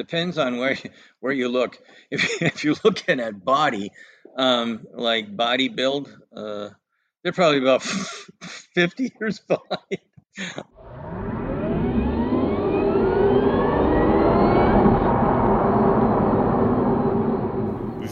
depends on where where you look. If if you're looking at body, um, like body build, uh, they're probably about 50 years behind.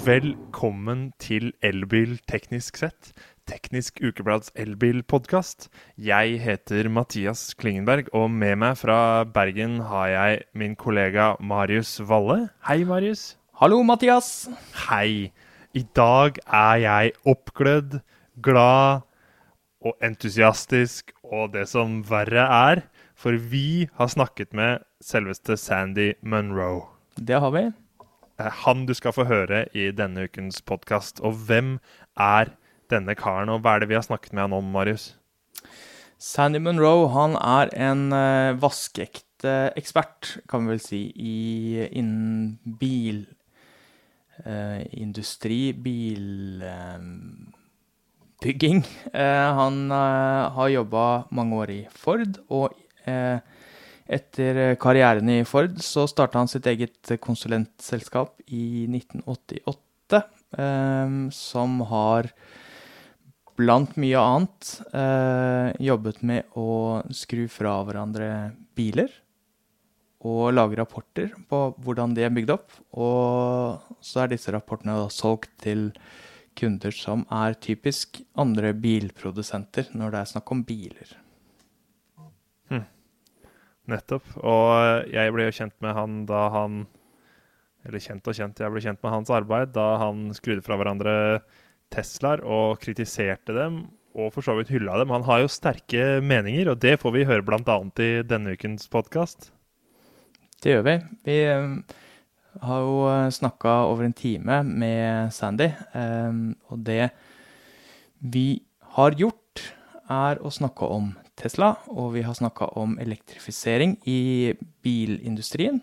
Velkommen til Elbil teknisk sett, Teknisk Ukeblads elbilpodkast. Jeg heter Mathias Klingenberg, og med meg fra Bergen har jeg min kollega Marius Valle. Hei, Marius. Hallo, Mathias. Hei. I dag er jeg oppglødd, glad og entusiastisk, og det som verre er, for vi har snakket med selveste Sandy Munro. Det har vi. Eh, han du skal få høre i denne ukens podkast. Og hvem er denne karen, og hva er det vi har snakket med han om, Marius? Sandy Munro han er en uh, vaskeekte ekspert, kan vi vel si, i, innen bilindustri, uh, bilbygging. Uh, han har jobba mange år i Ford, og etter karrieren i Ford så starta han sitt eget konsulentselskap i 1988, som har blant mye annet eh, jobbet med å skru fra hverandre biler. Og lage rapporter på hvordan de er bygd opp. Og så er disse rapportene da solgt til kunder som er typisk andre bilprodusenter når det er snakk om biler. Hm. Nettopp. Og jeg ble jo kjent med han da han Eller kjent og kjent, jeg ble kjent med hans arbeid da han skrudde fra hverandre Teslaer og kritiserte dem, og for så vidt hylla dem. Han har jo sterke meninger, og det får vi høre bl.a. i denne ukens podkast. Det gjør vi. Vi um, har jo eh, snakka over en time med Sandy, um, og det vi har gjort, er å snakke om Tesla, og vi har snakka om elektrifisering i bilindustrien.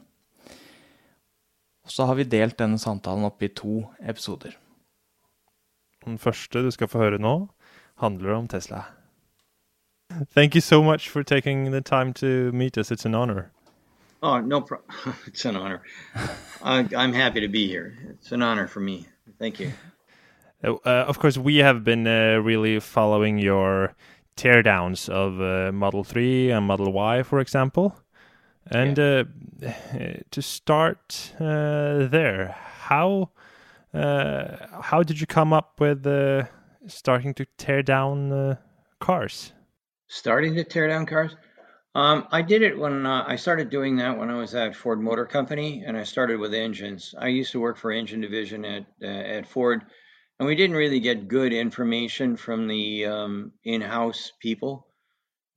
Og så har vi delt denne samtalen opp i to episoder. Den første du skal få høre nå, handler om Tesla. Thank you so much for taking the time to meet us. It's an honor. Oh, no problem. it's an honor. I'm happy to be here. It's an honor for me. Thank you. Uh, uh, of course, we have been uh, really following your teardowns of uh, Model 3 and Model Y, for example. And yeah. Uh, to start uh, there, how uh, how did you come up with uh, starting to tear down uh, cars? Starting to tear down cars? Um, I did it when uh, I started doing that when I was at Ford Motor Company, and I started with engines. I used to work for engine division at uh, at Ford, and we didn't really get good information from the um, in-house people.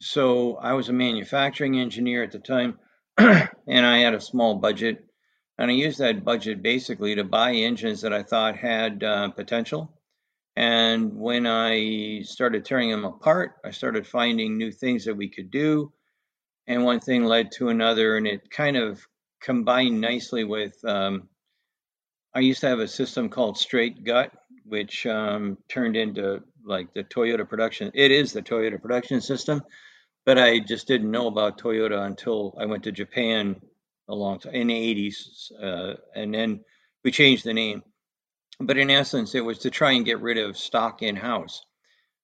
So I was a manufacturing engineer at the time, and I had a small budget and I used that budget basically to buy engines that I thought had uh, potential. And when I started tearing them apart, I started finding new things that we could do. And one thing led to another, and it kind of combined nicely with. Um, I used to have a system called Straight Gut, which um, turned into like the Toyota production. It is the Toyota production system, but I just didn't know about Toyota until I went to Japan a long time in the 80s, uh, and then we changed the name. But in essence, it was to try and get rid of stock in house,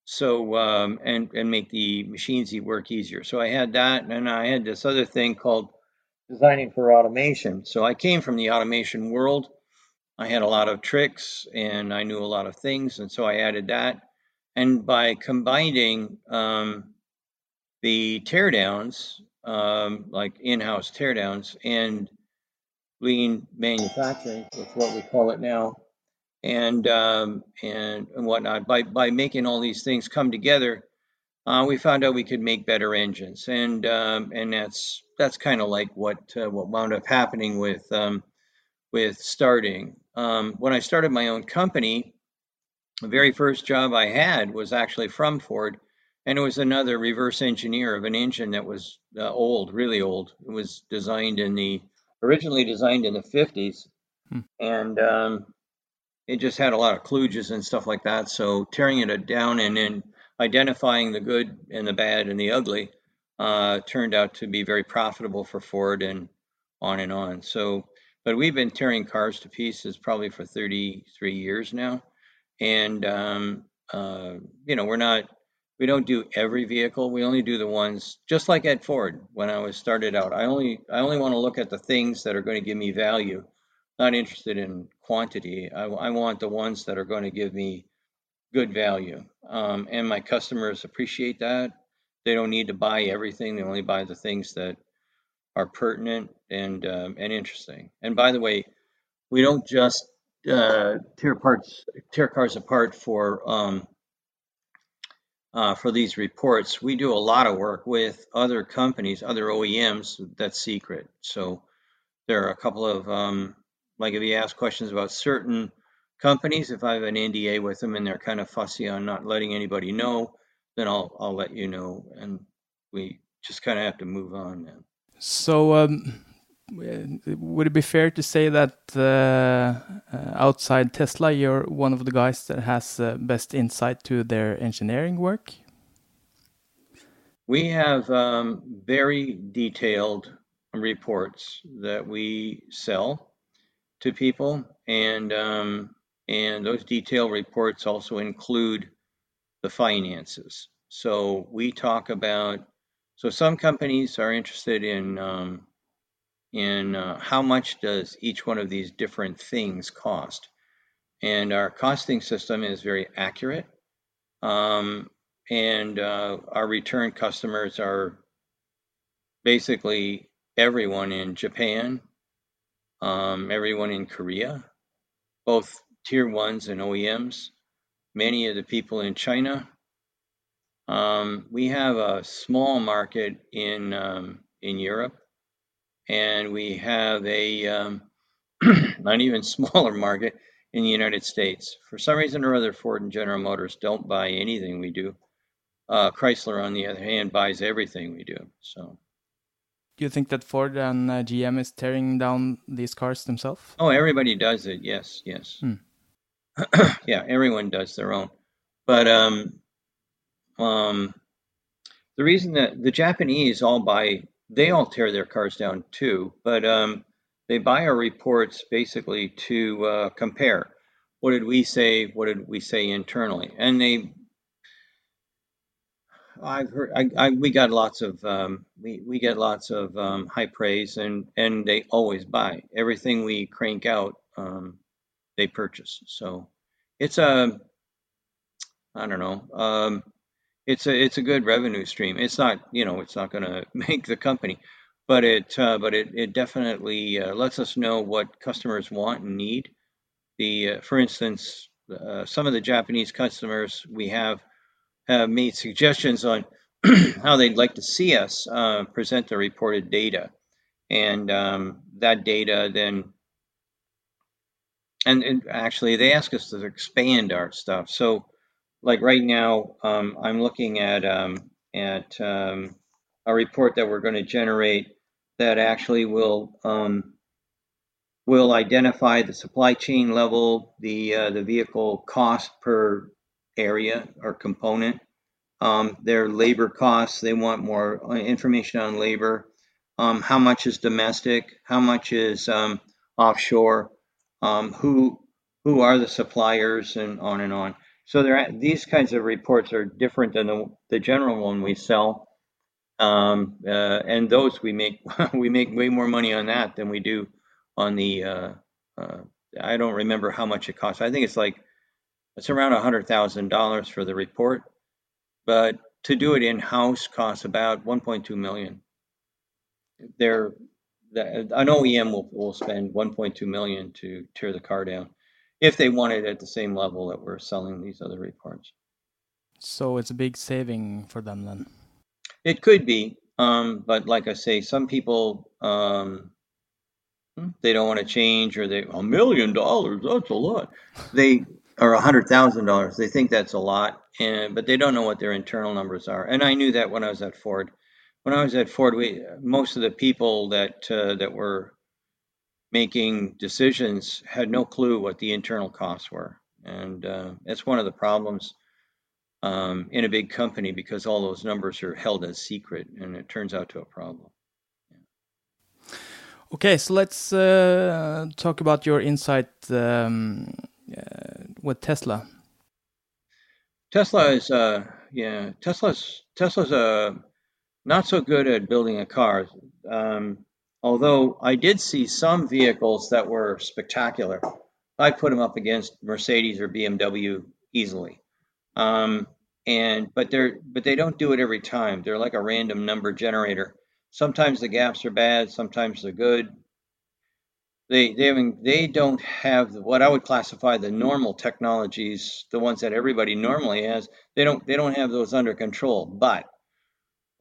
so um, and and make the machines work easier. So I had that, and I had this other thing called designing for automation. So I came from the automation world. I had a lot of tricks, and I knew a lot of things, and so I added that. And by combining um, the teardowns um, like in-house teardowns and lean manufacturing, with what we call it now, and um, and and whatnot. By by making all these things come together, uh, we found out we could make better engines, and um, and that's that's kind of like what uh, what wound up happening with um, with starting. Um, when I started my own company, the very first job I had was actually from Ford and it was another reverse engineer of an engine that was uh, old, really old. It was designed in the originally designed in the 50s, hmm. and um, it just had a lot of kludges and stuff like that. So tearing it down and then identifying the good and the bad and the ugly uh, turned out to be very profitable for Ford and on and on. So but we've been tearing cars to pieces probably for 33 years now, and um, uh, you know we're not we don't do every vehicle. We only do the ones just like at Ford when I was started out. I only I only want to look at the things that are going to give me value. Not interested in quantity. I, I want the ones that are going to give me good value. Um, and my customers appreciate that. They don't need to buy everything. They only buy the things that are pertinent and um, and interesting. And by the way, we don't just uh, tear parts tear cars apart for um, uh, for these reports. We do a lot of work with other companies, other OEMs. That's secret. So there are a couple of um, like if you ask questions about certain companies, if I have an NDA with them and they're kind of fussy on not letting anybody know, then I'll I'll let you know, and we just kind of have to move on then. So, um, would it be fair to say that uh, uh, outside Tesla, you're one of the guys that has uh, best insight to their engineering work? We have um, very detailed reports that we sell to people, and um, and those detailed reports also include the finances. So we talk about. So some companies are interested in um, in uh, how much does each one of these different things cost. And our costing system is very accurate. Um, and uh, our return customers are basically everyone in Japan, um, everyone in Korea, both tier ones and OEMs, many of the people in China. Um, we have a small market in um, in Europe, and we have a um, not even smaller market in the United States. For some reason or other, Ford and General Motors don't buy anything we do. Uh, Chrysler, on the other hand, buys everything we do. So, do you think that Ford and uh, GM is tearing down these cars themselves? Oh, everybody does it. Yes, yes. Hmm. yeah, everyone does their own. But um, um, the reason that the Japanese all buy they all tear their cars down too, but um, they buy our reports basically to uh, compare. What did we say? What did we say internally? And they, I've heard, I, I, we got lots of, um, we, we get lots of um, high praise, and and they always buy everything we crank out. Um, they purchase, so it's a, I don't know. It's a it's a good revenue stream. It's not you know it's not going to make the company, but it uh, but it it definitely uh, lets us know what customers want and need. The uh, for instance, uh, some of the Japanese customers we have have made suggestions on how they'd like to see us uh, present the reported data, and um, that data then. And, and actually, they ask us to expand our stuff. So like right now, um, I'm looking at um, at um, a report that we're going to generate that actually will um, will identify the supply chain level, the uh, the vehicle cost per area or component, um, their labor costs. They want more uh, information on labor. Um, how much is domestic? How much is offshore? who who are the suppliers and on and on. So there, these kinds of reports are different than the, the general one we sell, um, uh, and those we make we make way more money on that than we do on the. Uh, uh, I don't remember how much it costs. I think it's like it's around a hundred thousand dollars for the report, but to do it in house costs about 1.2 million. There, the, an OEM will, will spend 1.2 million to tear the car down if they want it at the same level that we're selling these other reports. So it's a big saving for them then. It could be, um, but like I say, some people um, hmm, they don't want to change, or they a million dollars that's a lot. They or a hundred thousand dollars. They think that's a lot, and but they don't know what their internal numbers are. And I knew that when I was at Ford. When I was at Ford, we most of the people that uh, that were making decisions had no clue what the internal costs were. And uh, that's one of the problems um, in a big company because all those numbers are held as secret and it turns out to a problem. Okay, so let's uh, talk about your insight um, uh, with Tesla. Tesla is, uh, yeah, Tesla's Tesla's uh, not so good at building a car. Um, although I did see some vehicles that were spectacular. I put them up against Mercedes or BMW easily. Um, and but they're but they don't do it every time. They're like a random number generator. Sometimes the gaps are bad, sometimes they're good. They they they don't have what I would classify the normal technologies, the ones that everybody normally has. They don't they don't have those under control. But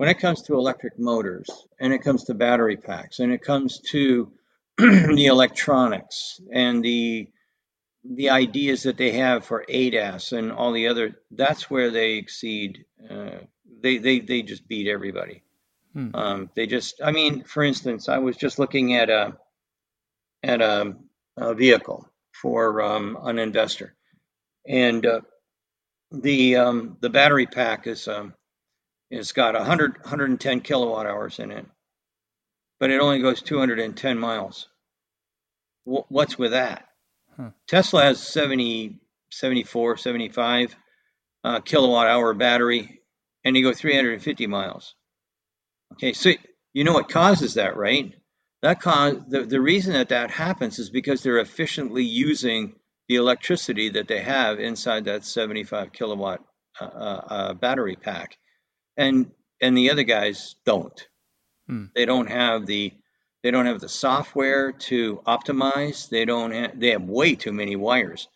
when it comes to electric motors and it comes to battery packs and it comes to the electronics and the the ideas that they have for ADAS and all the other, that's where they exceed. Uh, they, they, they just beat everybody. Hmm. Um, they just, I mean, for instance, I was just looking at a at a, a vehicle for um, an investor, and uh, the um, the battery pack is um, is got 100 110 kilowatt hours in it, but it only goes 210 miles. W- what's with that? Huh. Tesla has 70, 74, 75 uh, kilowatt hour battery, and you go 350 miles. Okay, so you know what causes that, right? That cause the, the reason that that happens is because they're efficiently using the electricity that they have inside that 75 kilowatt uh, uh, uh, battery pack, and and the other guys don't. Hmm. They don't have the they don't have the software to optimize. They don't. Have, they have way too many wires.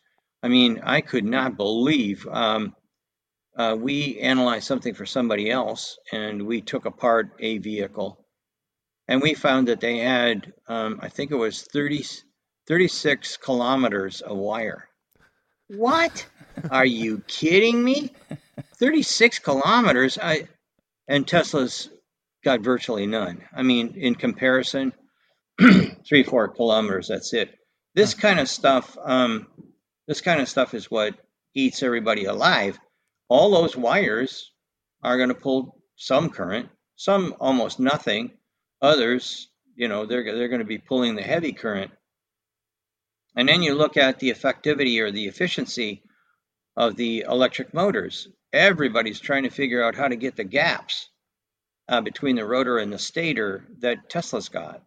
I mean, I could not believe um, uh, we analyzed something for somebody else and we took apart a vehicle and we found that they had, um, I think it was 30, 36 kilometers of wire. What? Are you kidding me? 36 kilometers? I, and Tesla's got virtually none. I mean, in comparison, three, four kilometers, that's it. This kind of stuff, um, this kind of stuff is what eats everybody alive all those wires are going to pull some current, some almost nothing. Others, you know, they're, they're going to be pulling the heavy current. And then you look at the effectivity or the efficiency of the electric motors. Everybody's trying to figure out how to get the gaps uh, between the rotor and the stator that Tesla's got.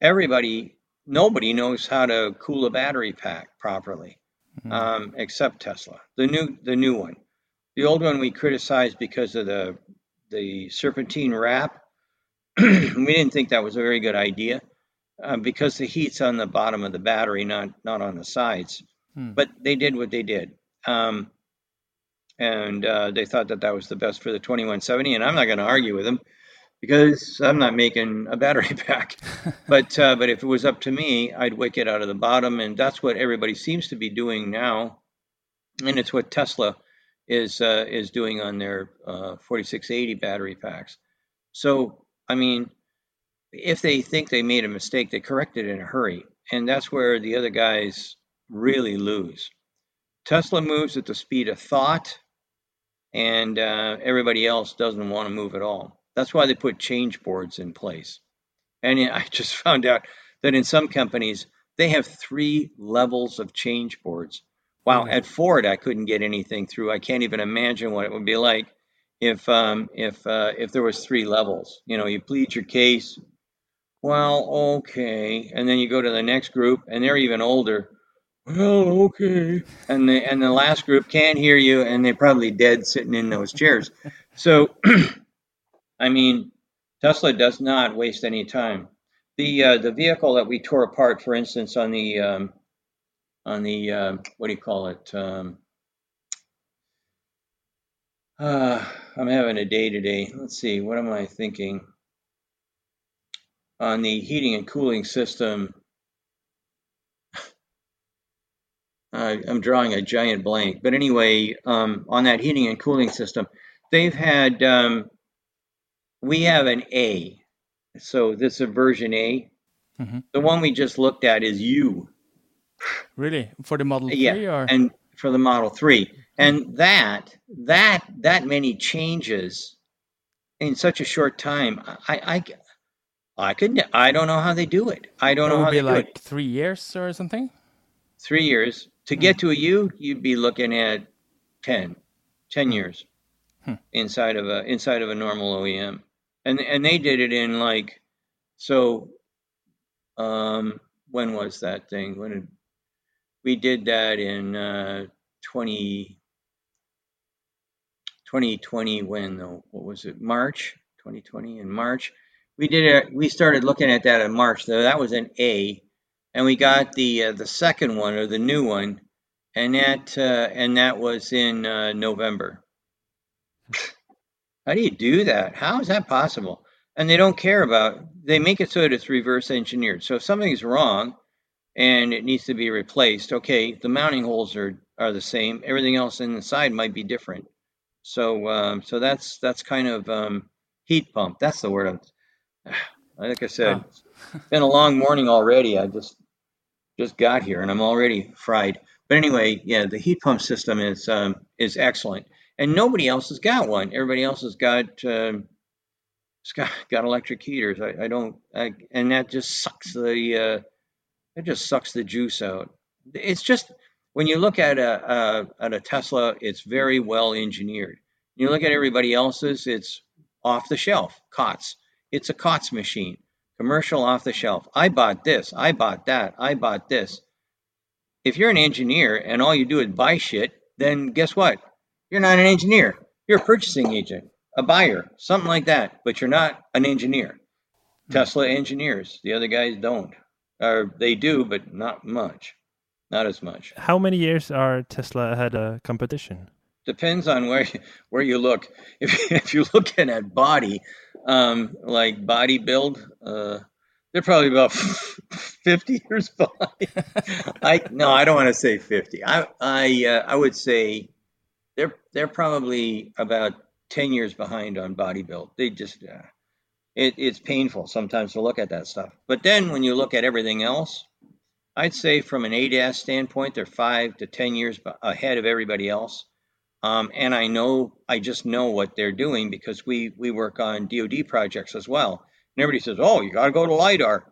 Everybody, nobody knows how to cool a battery pack properly, mm-hmm. um, except Tesla, the new the new one. The old one we criticized because of the the serpentine wrap. we didn't think that was a very good idea uh, because the heat's on the bottom of the battery, not not on the sides. Hmm. But they did what they did, um, and uh, they thought that that was the best for the 2170. And I'm not going to argue with them because I'm not making a battery pack. but uh, but if it was up to me, I'd wick it out of the bottom, and that's what everybody seems to be doing now, and it's what Tesla is uh, is doing on their uh, 4680 battery packs. So, I mean, if they think they made a mistake, they correct it in a hurry, and that's where the other guys really lose. Tesla moves at the speed of thought, and uh, everybody else doesn't want to move at all. That's why they put change boards in place. And I just found out that in some companies, they have three levels of change boards. Wow, at Ford, I couldn't get anything through. I can't even imagine what it would be like if um, if uh, if there was three levels. You know, you plead your case. Well, okay, and then you go to the next group, and they're even older. Well, okay, and the and the last group can't hear you, and they're probably dead sitting in those chairs. So, I mean, Tesla does not waste any time. The uh, the vehicle that we tore apart, for instance, on the um, on the uh, what do you call it? Um, uh, I'm having a day today. Let's see, what am I thinking? On the heating and cooling system, I'm drawing a giant blank. But anyway, um, on that heating and cooling system, they've had, um, we have an A. So this is version A. Mm-hmm. The one we just looked at is U. Really, for the Model yeah, Three, or and for the Model Three, and that that that many changes in such a short time, I, I I could. I don't know how they do it. I don't It know how they be do like three years or something. Three years to get to a U, you'd be looking at 10, 10 years Hmm. inside of a inside of a normal OEM, and and they did it in like so. Um, when was that thing? When did, we did that in uh, 20, 2020 when though what was it march 2020 in march we did it we started looking at that in march though that was an a and we got the uh, the second one or the new one and that uh, and that was in uh, november how do you do that how is that possible and they don't care about they make it so that it's reverse engineered so if something's wrong and it needs to be replaced okay the mounting holes are are the same everything else inside might be different so um, so that's that's kind of um, heat pump. That's the word. I'm, like I said, Ah. it's been a long morning already. I just just got here and I'm already fried. But anyway, yeah, the heat pump system is um, is excellent, and nobody else has got one. Everybody else has got it's got, got electric heaters. I, I don't, I, and that just sucks the uh, it just sucks the juice out. It's just when you look at a, a at a Tesla, it's very well engineered. You look at everybody else's, it's off the shelf, COTS. It's a COTS machine, commercial off the shelf. I bought this, I bought that, I bought this. If you're an engineer and all you do is buy shit, then guess what? You're not an engineer. You're a purchasing agent, a buyer, something like that, but you're not an engineer. Hmm. Tesla engineers, the other guys don't. Or they do, but not much. Not as much. How many years are Tesla ahead of competition? Depends on where where you look. If if you're looking at body, um, like body build, uh, they're probably about 50 years behind. I no, I don't want to say 50. I I uh, I would say they're they're probably about 10 years behind on body build. They just uh, it, it's painful sometimes to look at that stuff. But then when you look at everything else, I'd say from an ADAS standpoint, they're five to 10 years ahead of everybody else. Um, and I know, I just know what they're doing because we, we work on DoD projects as well. And everybody says, oh, you got to go to LIDAR.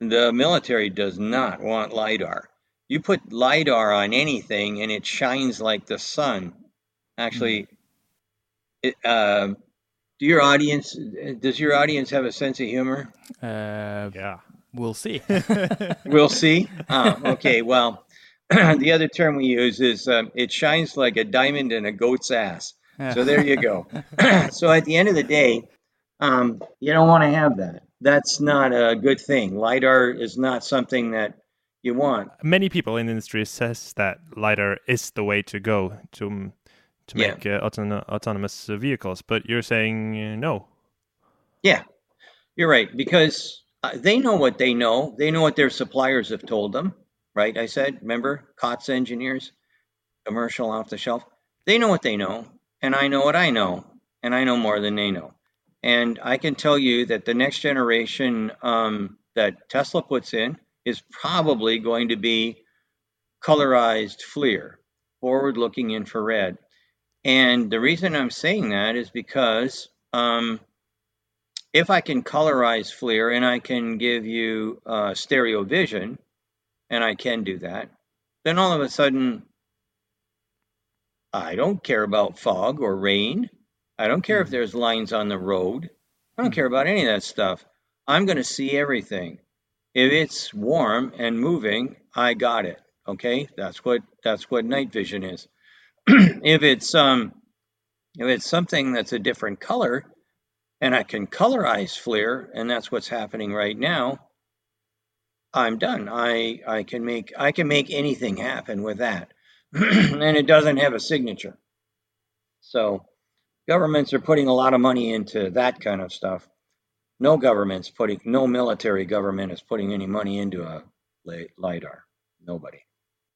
The military does not want LIDAR. You put LIDAR on anything and it shines like the sun. Actually, it, um do your audience, does your audience have a sense of humor? Uh, Yeah. we'll see. We'll see. Ah, okay. Well, the other term we use is um, it shines like a diamond in a goat's ass. So there you go. so at the end of the day, um, you don't want to have that. That's not a good thing. LiDAR is not something that you want. Many people in the industry says that lidar is the way to go to to Yeah. make uh, autono- autonomous vehicles, but you're saying uh, no. Yeah, you're right. Because uh, they know what they know. They know what their suppliers have told them, right? I said, remember, COTS engineers, commercial off the shelf. They know what they know, and I know what I know, and I know more than they know. And I can tell you that the next generation um, that Tesla puts in is probably going to be colorized FLIR, forward looking infrared. And the reason I'm saying that is because um, if I can colorize FLIR and I can give you uh, stereo vision, and I can do that, then all of a sudden, I don't care about fog or rain. I don't care if Mhm. there's lines on the road. I don't care about any of that stuff. I'm going to see everything. If it's warm and moving, I got it. Okay, that's what that's what night vision is. if it's um, if it's something that's a different color, and I can colorize FLIR, and that's what's happening right now, I'm done. I I can make I can make anything happen with that, and it doesn't have a signature. So governments are putting a lot of money into that kind of stuff. No government's putting no military government is putting any money into a lidar. Nobody.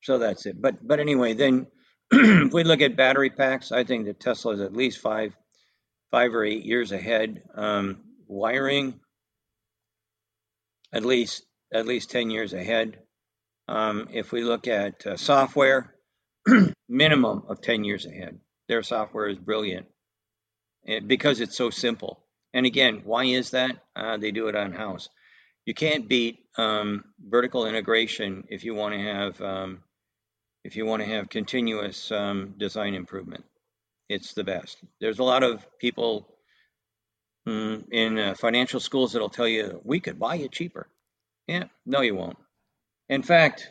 So that's it. But but anyway, then if we look at battery packs, I think that Tesla is at least five five or eight years ahead. Um, wiring, at least at least ten years ahead. Um, if we look at uh, software, minimum of ten years ahead. Their software is brilliant, and because it's so simple. And again, why is that? Uh, they do it on house. You can't beat um, vertical integration if you want to have um, if you want to have continuous um, design improvement. It's the best. There's a lot of people mm, in uh, financial schools that'll tell you we could buy it cheaper. Yeah, no, you won't. In fact,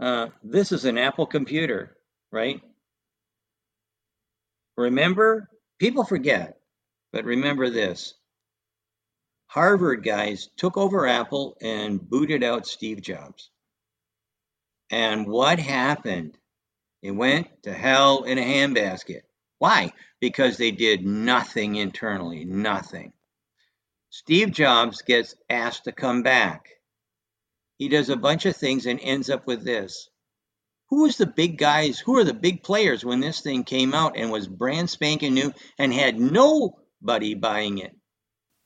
uh, this is an Apple computer, right? Remember, people forget, but remember this. Harvard guys took over Apple and booted out Steve Jobs. And what happened? It went to hell in a handbasket. Why? Because they did nothing internally, nothing. Steve Jobs gets asked to come back. He does a bunch of things and ends up with this. Who was the big guys? Who are the big players when this thing came out and was brand spanking new and had nobody buying it?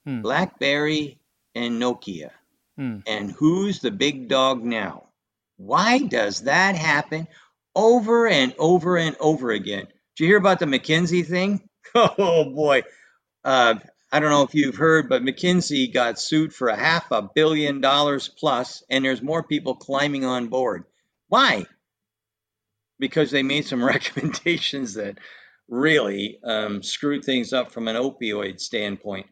Hmm. BlackBerry and Nokia. Hmm. And who's the big dog now? Why does that happen over and over and over again? Did you hear about the McKinsey thing? Oh boy. Uh, I don't know if you've heard, but McKinsey got sued for a half a billion dollars plus, and there's more people climbing on board. Why? Because they made some recommendations that really um, screwed things up from an opioid standpoint.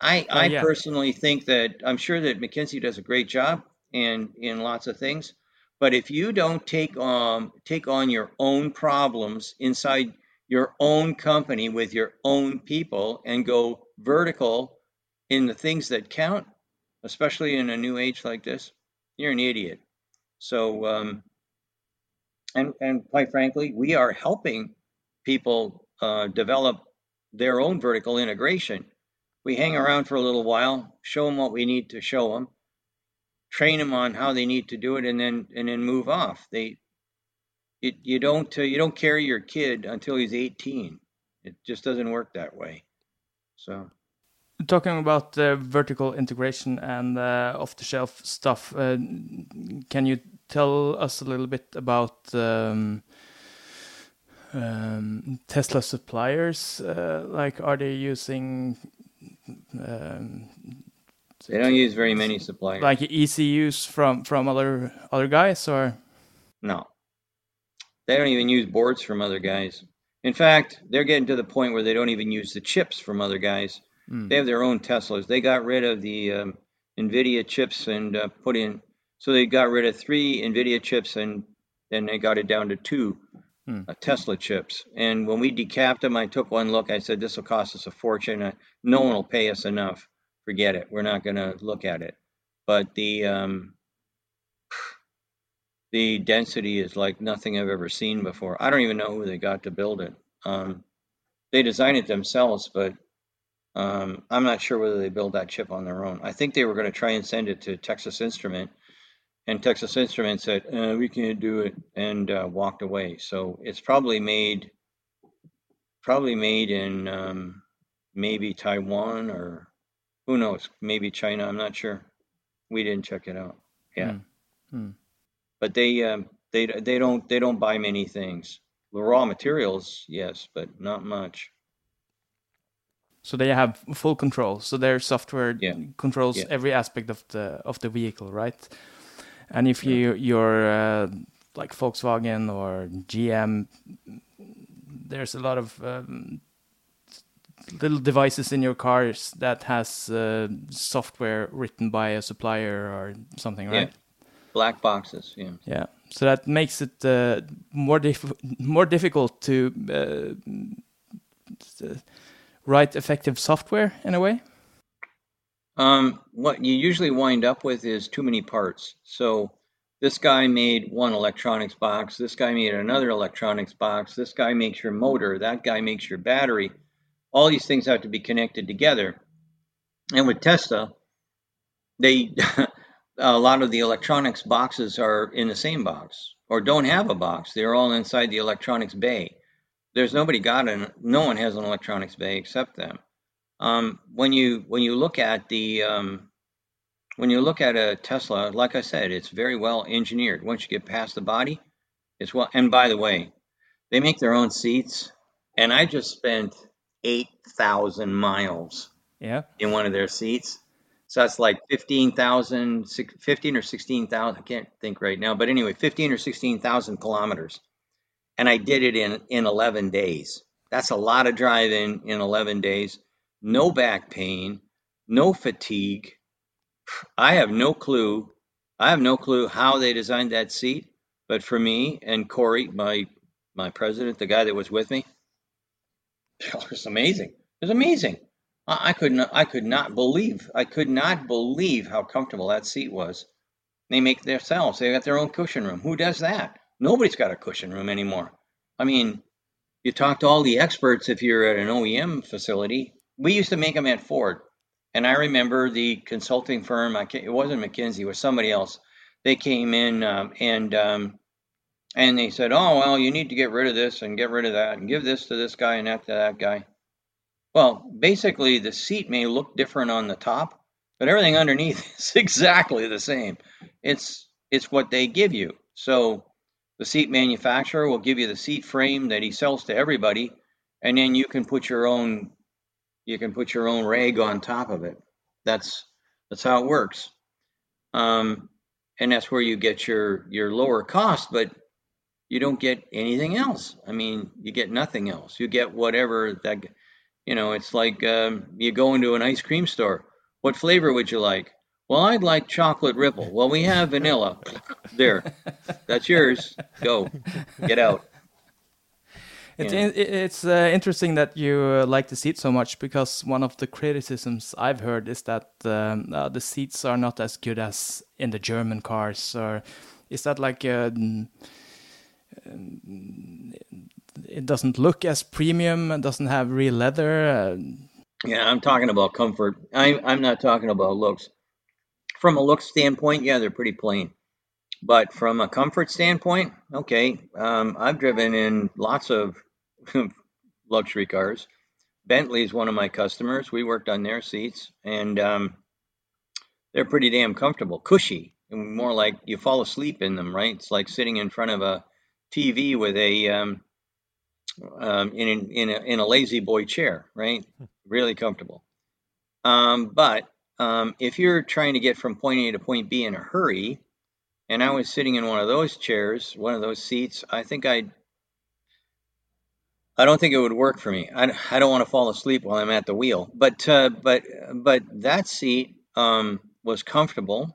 I, oh, I yeah. personally think that I'm sure that McKinsey does a great job and in lots of things, but if you don't take um take on your own problems inside your own company with your own people and go vertical in the things that count, especially in a new age like this, you're an idiot. So, um, and and quite frankly, we are helping people uh, develop their own vertical integration. We hang around for a little while, show them what we need to show them, train them on how they need to do it, and then and then move off. They it, you don't uh, you don't carry your kid until he's 18 it just doesn't work that way. So. Talking about uh, vertical integration and uh, off the shelf stuff uh, can you tell us a little bit about um, um, tesla suppliers? Uh, like are they using um, they don't use very many suppliers. like ECUs from from other other guys or? No they don't even use boards from other guys. In fact, they're getting to the point where they don't even use the chips from other guys. Mm. They have their own Teslas. They got rid of the um, NVIDIA chips and uh, put in, so they got rid of three NVIDIA chips and then they got it down to two mm. uh, Tesla chips. And when we decapped them, I took one look. I said, this will cost us a fortune. Uh, no one will pay us enough. Forget it. We're not going to look at it. But the um, the density is like nothing I've ever seen before. I don't even know who they got to build it. Um, they designed it themselves, but um, I'm not sure whether they built that chip on their own. I think they were going to try and send it to Texas Instrument, and Texas Instrument said uh, we can't do it and uh, walked away. So it's probably made, probably made in um, maybe Taiwan or who knows, maybe China. I'm not sure. We didn't check it out. Yeah. Hmm. Hmm but they um, they they don't they don't buy many things. The raw materials, yes, but not much. So they have full control. So their software yeah. controls yeah. every aspect of the of the vehicle, right? And if you you're uh, like Volkswagen or GM, there's a lot of um, little devices in your cars that has uh, software written by a supplier or something, right? Black boxes, yeah. Yeah. So that makes it uh, more dif- more difficult to uh, write effective software in a way. Um, what you usually wind up with is too many parts. So this guy made one electronics box. This guy made another electronics box. This guy makes your motor. That guy makes your battery. All these things have to be connected together. And with Tesla, they a lot of the electronics boxes are in the same box or don't have a box. They're all inside the electronics bay. There's nobody got an no one has an electronics bay except them. Um, when you when you look at the um, when you look at a Tesla, like I said, it's very well engineered. Once you get past the body, it's well. And by the way, they make their own seats. And I just spent 8,000 miles Yeah. in one of their seats. So that's like 15,000, 15 or 16,000. I can't think right now, but anyway, 15 or 16,000 kilometers. And I did it in, in 11 days. That's a lot of driving in 11 days. No back pain, no fatigue. I have no clue. I have no clue how they designed that seat. But for me and Corey, my my president, the guy that was with me, it was amazing. It was amazing. I, could not I could not believe I could not believe how comfortable that seat was. They make themselves. They got their own cushion room. Who does that? Nobody's got a cushion room anymore. I mean, you talk to all the experts if you're at an OEM facility. We used to make them at Ford. And I remember the consulting firm, I it wasn't McKinsey, it was somebody else. They came in um, and um, and they said, "Oh well, you need to get rid of this and get rid of that and give this to this guy and that to that guy." Well, basically, the seat may look different on the top, but everything underneath is exactly the same. It's it's what they give you. So the seat manufacturer will give you the seat frame that he sells to everybody, and then you can put your own you can put your own rag on top of it. That's that's how it works. Um, and that's where you get your your lower cost, but you don't get anything else. I mean, you get nothing else. You get whatever that you know. It's like um, you go into an ice cream store. What flavor would you like? Well, I'd like chocolate ripple. Well, we have vanilla. There, that's yours. Go, get out. It's Yeah. it's uh, interesting that you uh, like the seat so much because one of the criticisms I've heard is that um, uh, the seats are not as good as in the German cars. Or is that like uh, um, it doesn't look as premium? It doesn't have real leather. Uh, Yeah, I'm talking about comfort. I'm I'm not talking about looks. From a look standpoint, yeah, they're pretty plain. But from a comfort standpoint, okay, um, I've driven in lots of luxury cars. Bentley is one of my customers. We worked on their seats, and um, they're pretty damn comfortable, cushy, and more like you fall asleep in them, right? It's like sitting in front of a TV with a um, um, in in a in a La-Z-Boy chair, right? Really comfortable. Um, but um, if you're trying to get from point A to point B in a hurry, and I was sitting in one of those chairs, one of those seats, I think I'd I don't think it would work for me. I, I don't want to fall asleep while I'm at the wheel. But uh, but but that seat um, was comfortable.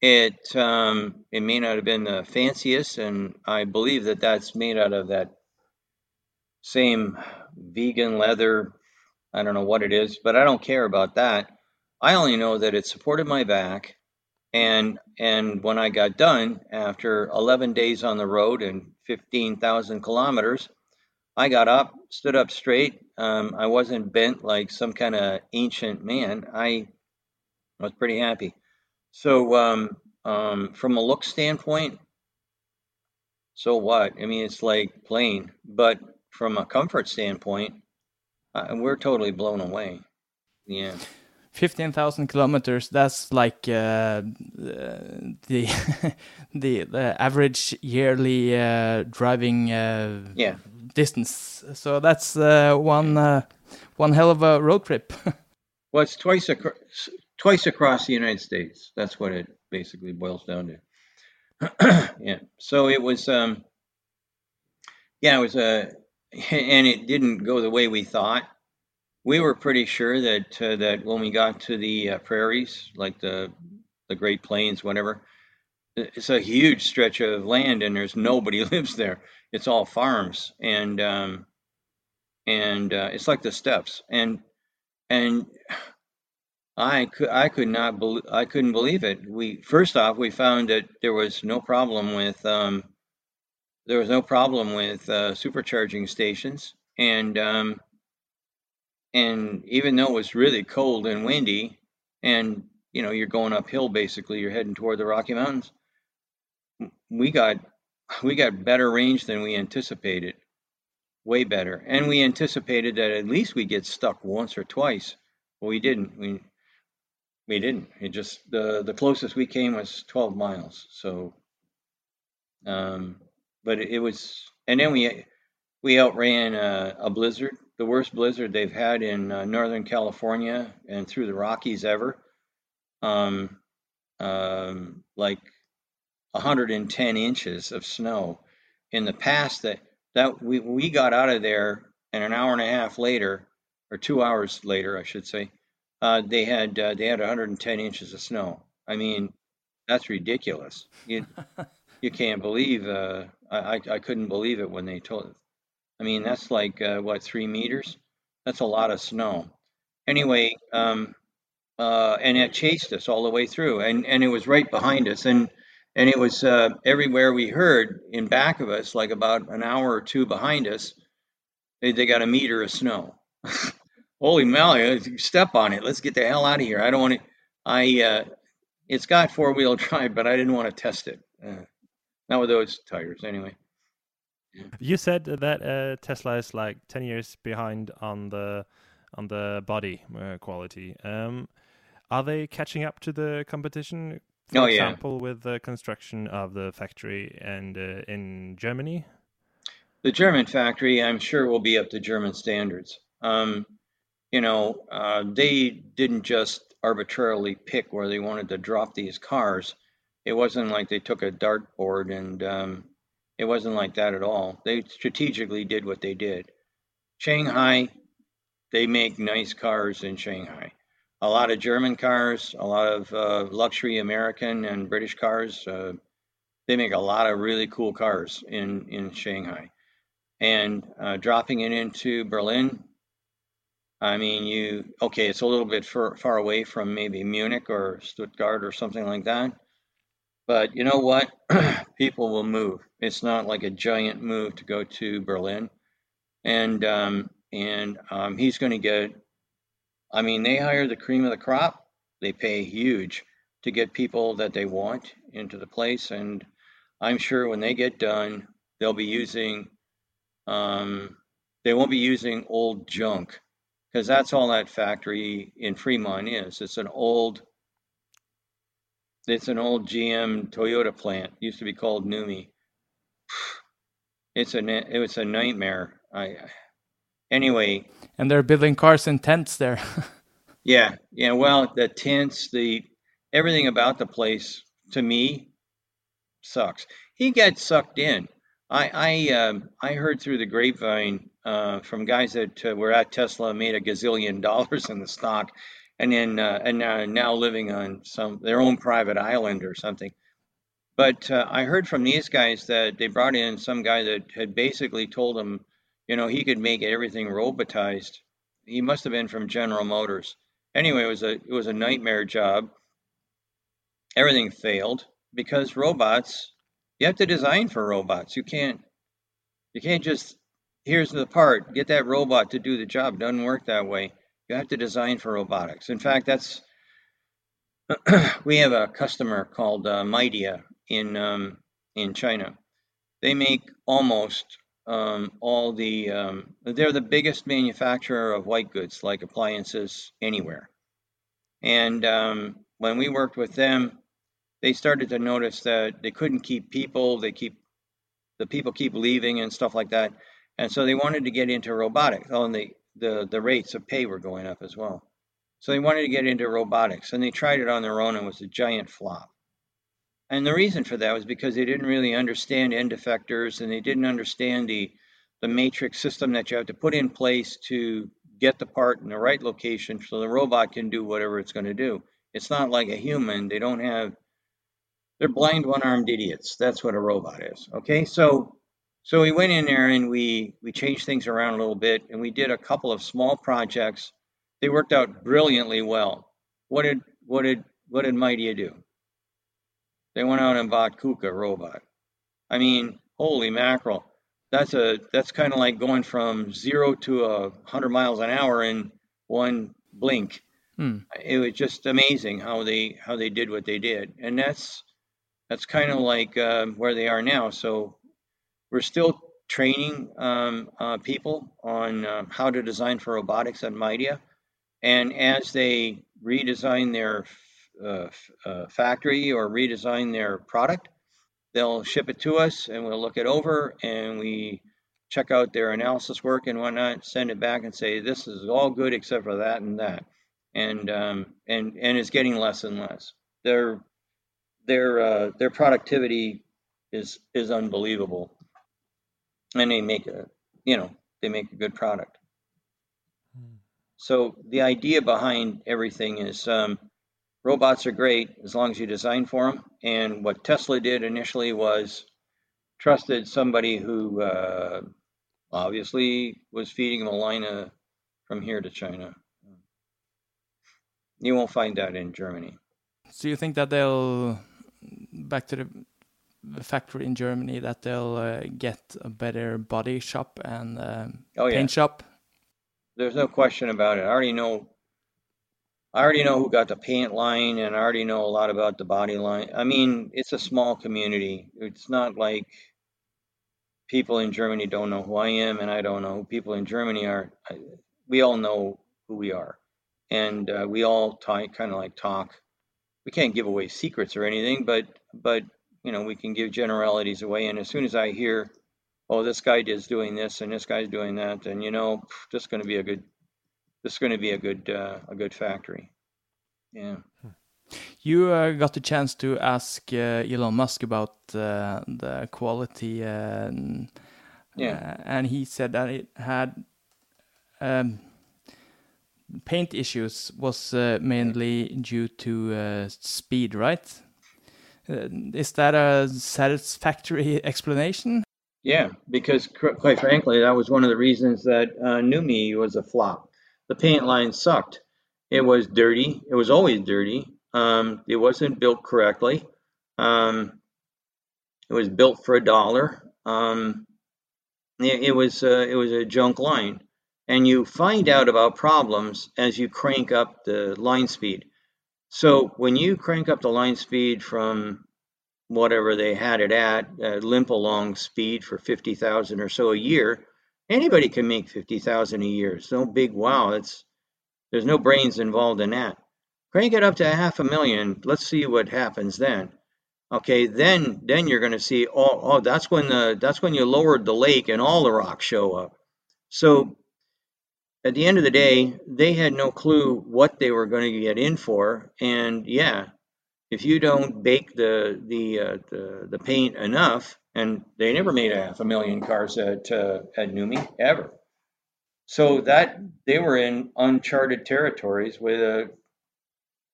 It um, it may not have been the fanciest, and I believe that that's made out of that same vegan leather. I don't know what it is, but I don't care about that. I only know that it supported my back, and and when I got done after 11 days on the road and 15,000 kilometers, I got up, stood up straight. Um, I wasn't bent like some kind of ancient man. I was pretty happy. So, um, um, from a look standpoint, so what? I mean, it's like plain, but from a comfort standpoint, uh, we're totally blown away. Yeah. 15,000 kilometers, that's like uh, the, the the average yearly uh, driving uh, Yeah. distance. So that's uh, one uh, one hell of a road trip. Well, it's twice across, twice across the United States. That's what it basically boils down to. yeah. So it was, um, yeah, it was a, and it didn't go the way we thought. We were pretty sure that uh, that when we got to the uh, prairies, like the the Great Plains, whatever, it's a huge stretch of land, and there's nobody lives there. It's all farms, and um, and uh, it's like the steppes, and and I could I could not bel I couldn't believe it. We first off we found that there was no problem with um, there was no problem with uh, supercharging stations, and um, and even though it was really cold and windy, and you know you're going uphill basically, you're heading toward the Rocky Mountains. We got we got better range than we anticipated, way better, and we anticipated that at least we get stuck once or twice. Well, we didn't. We we didn't. It just the the closest we came was 12 miles. So, um, but it, was, and then we we outran a, a blizzard the worst blizzard they've had in uh, Northern California and through the Rockies ever. Um, um, like 110 inches of snow. In the past, that that we we got out of there, and an hour and a half later, or two hours later, I should say, uh, they had uh, they had 110 inches of snow. I mean, that's ridiculous. You you can't believe. Uh, I I couldn't believe it when they told. I mean, that's like uh, what three meters? That's a lot of snow. Anyway, um, uh, and it chased us all the way through, and and it was right behind us, and and it was uh, everywhere we heard in back of us, like about an hour or two behind us, they, they got a meter of snow. Holy moly! Step on it. Let's get the hell out of here. I don't want to. I uh, it's got four wheel drive, but I didn't want to test it. Not with those tires, anyway. You said that uh, Tesla is like ten years behind on the on the body uh, quality. Um, are they catching up to the competition? For oh, example, yeah. with the construction of the factory and uh, in Germany. The German factory, I'm sure, will be up to German standards. Um, you know, uh, they didn't just arbitrarily pick where they wanted to drop these cars. It wasn't like they took a dartboard and um, it wasn't like that at all. They strategically did what they did. Shanghai, they make nice cars in Shanghai. A lot of German cars, a lot of uh, luxury American and British cars. Uh, they make a lot of really cool cars in, in Shanghai. And uh, dropping it into Berlin, I mean, you okay? It's a little bit far, far away from maybe Munich or Stuttgart or something like that. But you know what? People will move. It's not like a giant move to go to Berlin, and um, and um, he's going to get. I mean, they hire the cream of the crop. They pay huge to get people that they want into the place, and I'm sure when they get done, they'll be using. Um, they won't be using old junk because that's all that factory in Fremont is. It's an old it's an old GM Toyota plant. It used to be called NUMMI. It's a it was a nightmare. I anyway. And they're building cars in tents there. yeah, yeah. Well, the tents, the everything about the place to me sucks. He gets sucked in. I I um, I heard through the grapevine uh, from guys that uh, were at Tesla made a gazillion dollars in the stock and then uh, and now, now living on some their own private island or something. But uh, I heard from these guys that they brought in some guy that had basically told them, you know, he could make everything robotized. He must have been from General Motors. Anyway, it was a it was a nightmare job. Everything failed because robots. You have to design for robots. You can't you can't just here's the part get that robot to do the job. Doesn't work that way. You have to design for robotics. In fact, that's we have a customer called uh, in um, in China. They make almost um, all the. Um, they're the biggest manufacturer of white goods, like appliances, anywhere. And um, when we worked with them, they started to notice that they couldn't keep people. They keep the people keep leaving and stuff like that. And so they wanted to get into robotics. Oh, and they the, the rates of pay were going up as well. So they wanted to get into robotics and they tried it on their own and it was a giant flop. And the reason for that was because they didn't really understand end effectors and they didn't understand the, the matrix system that you have to put in place to get the part in the right location so the robot can do whatever it's going to do. It's not like a human. They don't have, they're blind, one armed idiots. That's what a robot is. Okay. So so we went in there and we we changed things around a little bit and we did a couple of small projects. They worked out brilliantly well. What did what did what did Midea do? They went out and bought KUKA robot. I mean, holy mackerel. That's a that's kind of like going from zero to a hundred miles an hour in one blink. Hmm. It was just amazing how they how they did what they did, and that's that's kind of like uh, where they are now. So we're still training um, uh, people on uh, how to design for robotics at Midea. And as they redesign their uh, uh, factory or redesign their product, they'll ship it to us and we'll look it over and we check out their analysis work and whatnot, send it back and say this is all good except for that and that, and um, and and it's getting less and less. Their their uh, their productivity is is unbelievable, and they make a you know they make a good product. Hmm. So the idea behind everything is um, robots are great as long as you design for them. And what Tesla did initially was trusted somebody who uh, obviously was feeding him a line of, from here to China. You won't find that in Germany. So you think that they'll back to the factory in Germany that they'll uh, get a better body shop and uh, oh, paint shop? There's no question about it. I already know. I already know who got the paint line, and I already know a lot about the body line. I mean, it's a small community. It's not like people in Germany don't know who I am, and I don't know who people in Germany are. We all know who we are, and uh, we all kind of like talk. We can't give away secrets or anything, but but you know we can give generalities away. And as soon as I hear, oh, this guy is doing this and this guy's doing that, then you know this is going to be a good this is going to be a good uh, a good factory. Yeah. You uh, got the chance to ask uh, Elon Musk about uh, the quality, and, yeah, uh, and he said that it had um, paint issues was uh, mainly due to uh, speed, right? Is that a satisfactory explanation? Yeah, because quite frankly, that was one of the reasons that NUMMI was a flop. The paint line sucked. It was dirty. It was always dirty um, it wasn't built correctly. Um, it was built for a dollar. Um, it, it, was uh, it was a junk line, and you find out about problems as you crank up the line speed. So when you crank up the line speed from whatever they had it at, uh, limp along speed for fifty thousand or so a year, anybody can make fifty thousand a year. It's no big wow. It's there's no brains involved in that. Crank it up to half a million. Let's see what happens then. Okay, then then you're going to see oh, oh that's when the that's when you lowered the lake and all the rocks show up. So at the end of the day, they had no clue what they were going to get in for, and yeah, if you don't bake the the uh, the, the paint enough, and they never made a half a million cars at uh, at NUMMI ever. So that they were in uncharted territories with a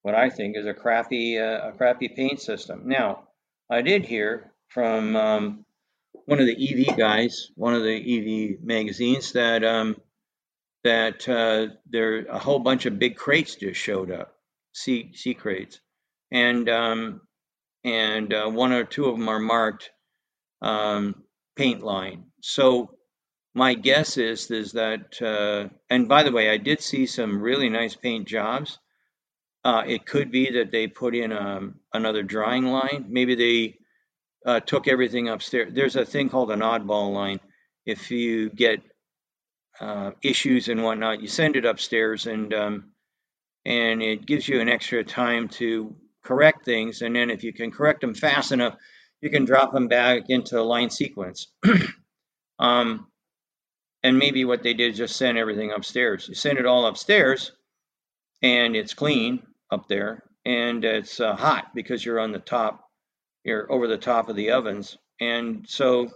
what I think is a crappy uh, a crappy paint system. Now, I did hear from um, one of the EV guys, one of the EV magazines, that um, that uh, there a whole bunch of big crates just showed up, C C crates, and um, and uh, one or two of them are marked um, paint line. So my guess is is that, uh, and by the way, I did see some really nice paint jobs uh, it could be that they put in um, another drying line. Maybe they uh, took everything upstairs. There's a thing called an oddball line. If you get uh, issues and whatnot, you send it upstairs, and um, and it gives you an extra time to correct things. And then if you can correct them fast enough, you can drop them back into a line sequence. um, and maybe what they did is just send everything upstairs. You send it all upstairs, and it's clean up there, and it's uh, hot because you're on the top, you're over the top of the ovens, and so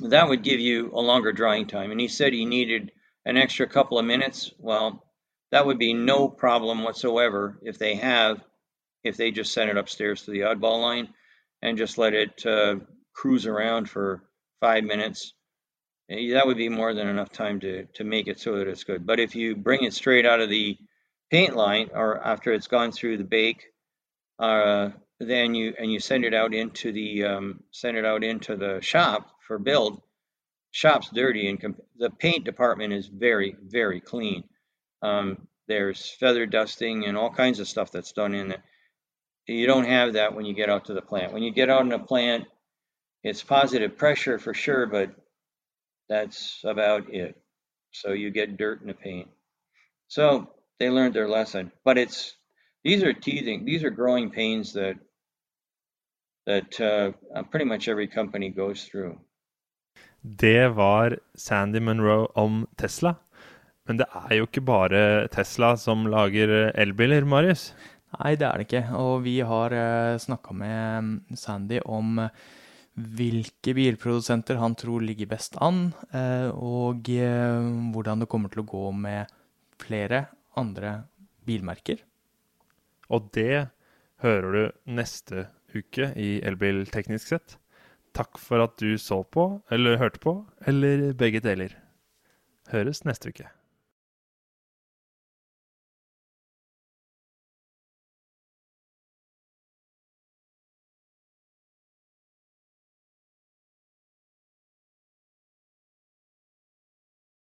that would give you a longer drying time. And he said he needed an extra couple of minutes. Well, that would be no problem whatsoever if they have, if they just send it upstairs to the oddball line and just let it uh, cruise around for five minutes. Eh, that would be more than enough time to to make it so that it's good. But if you bring it straight out of the paint line or after it's gone through the bake uh, then you and you send it out into the um, send it out into the shop for build shop's dirty and comp- the paint department is very very clean um, there's feather dusting and all kinds of stuff that's done in there you don't have that when you get out to the plant when you get out in the plant it's positive pressure for sure but that's about it so you get dirt in the paint so they learned their lesson. But it's these are teething, these are growing pains that that uh, pretty much every company goes through. Det var Sandy Monroe om Tesla. Men det er jo ikke bare Tesla som lager elbiler, Marius? Nei, det er det ikke. Og vi har uh, snakka med Sandy om uh, hvilke bilprodusenter han tror ligger best an, uh, og hvordan det kommer til å gå med flere andre bilmerker. Og det hører du neste uke i Elbil teknisk sett. Takk for at du så på, eller hørte på, eller begge deler. Høres neste uke.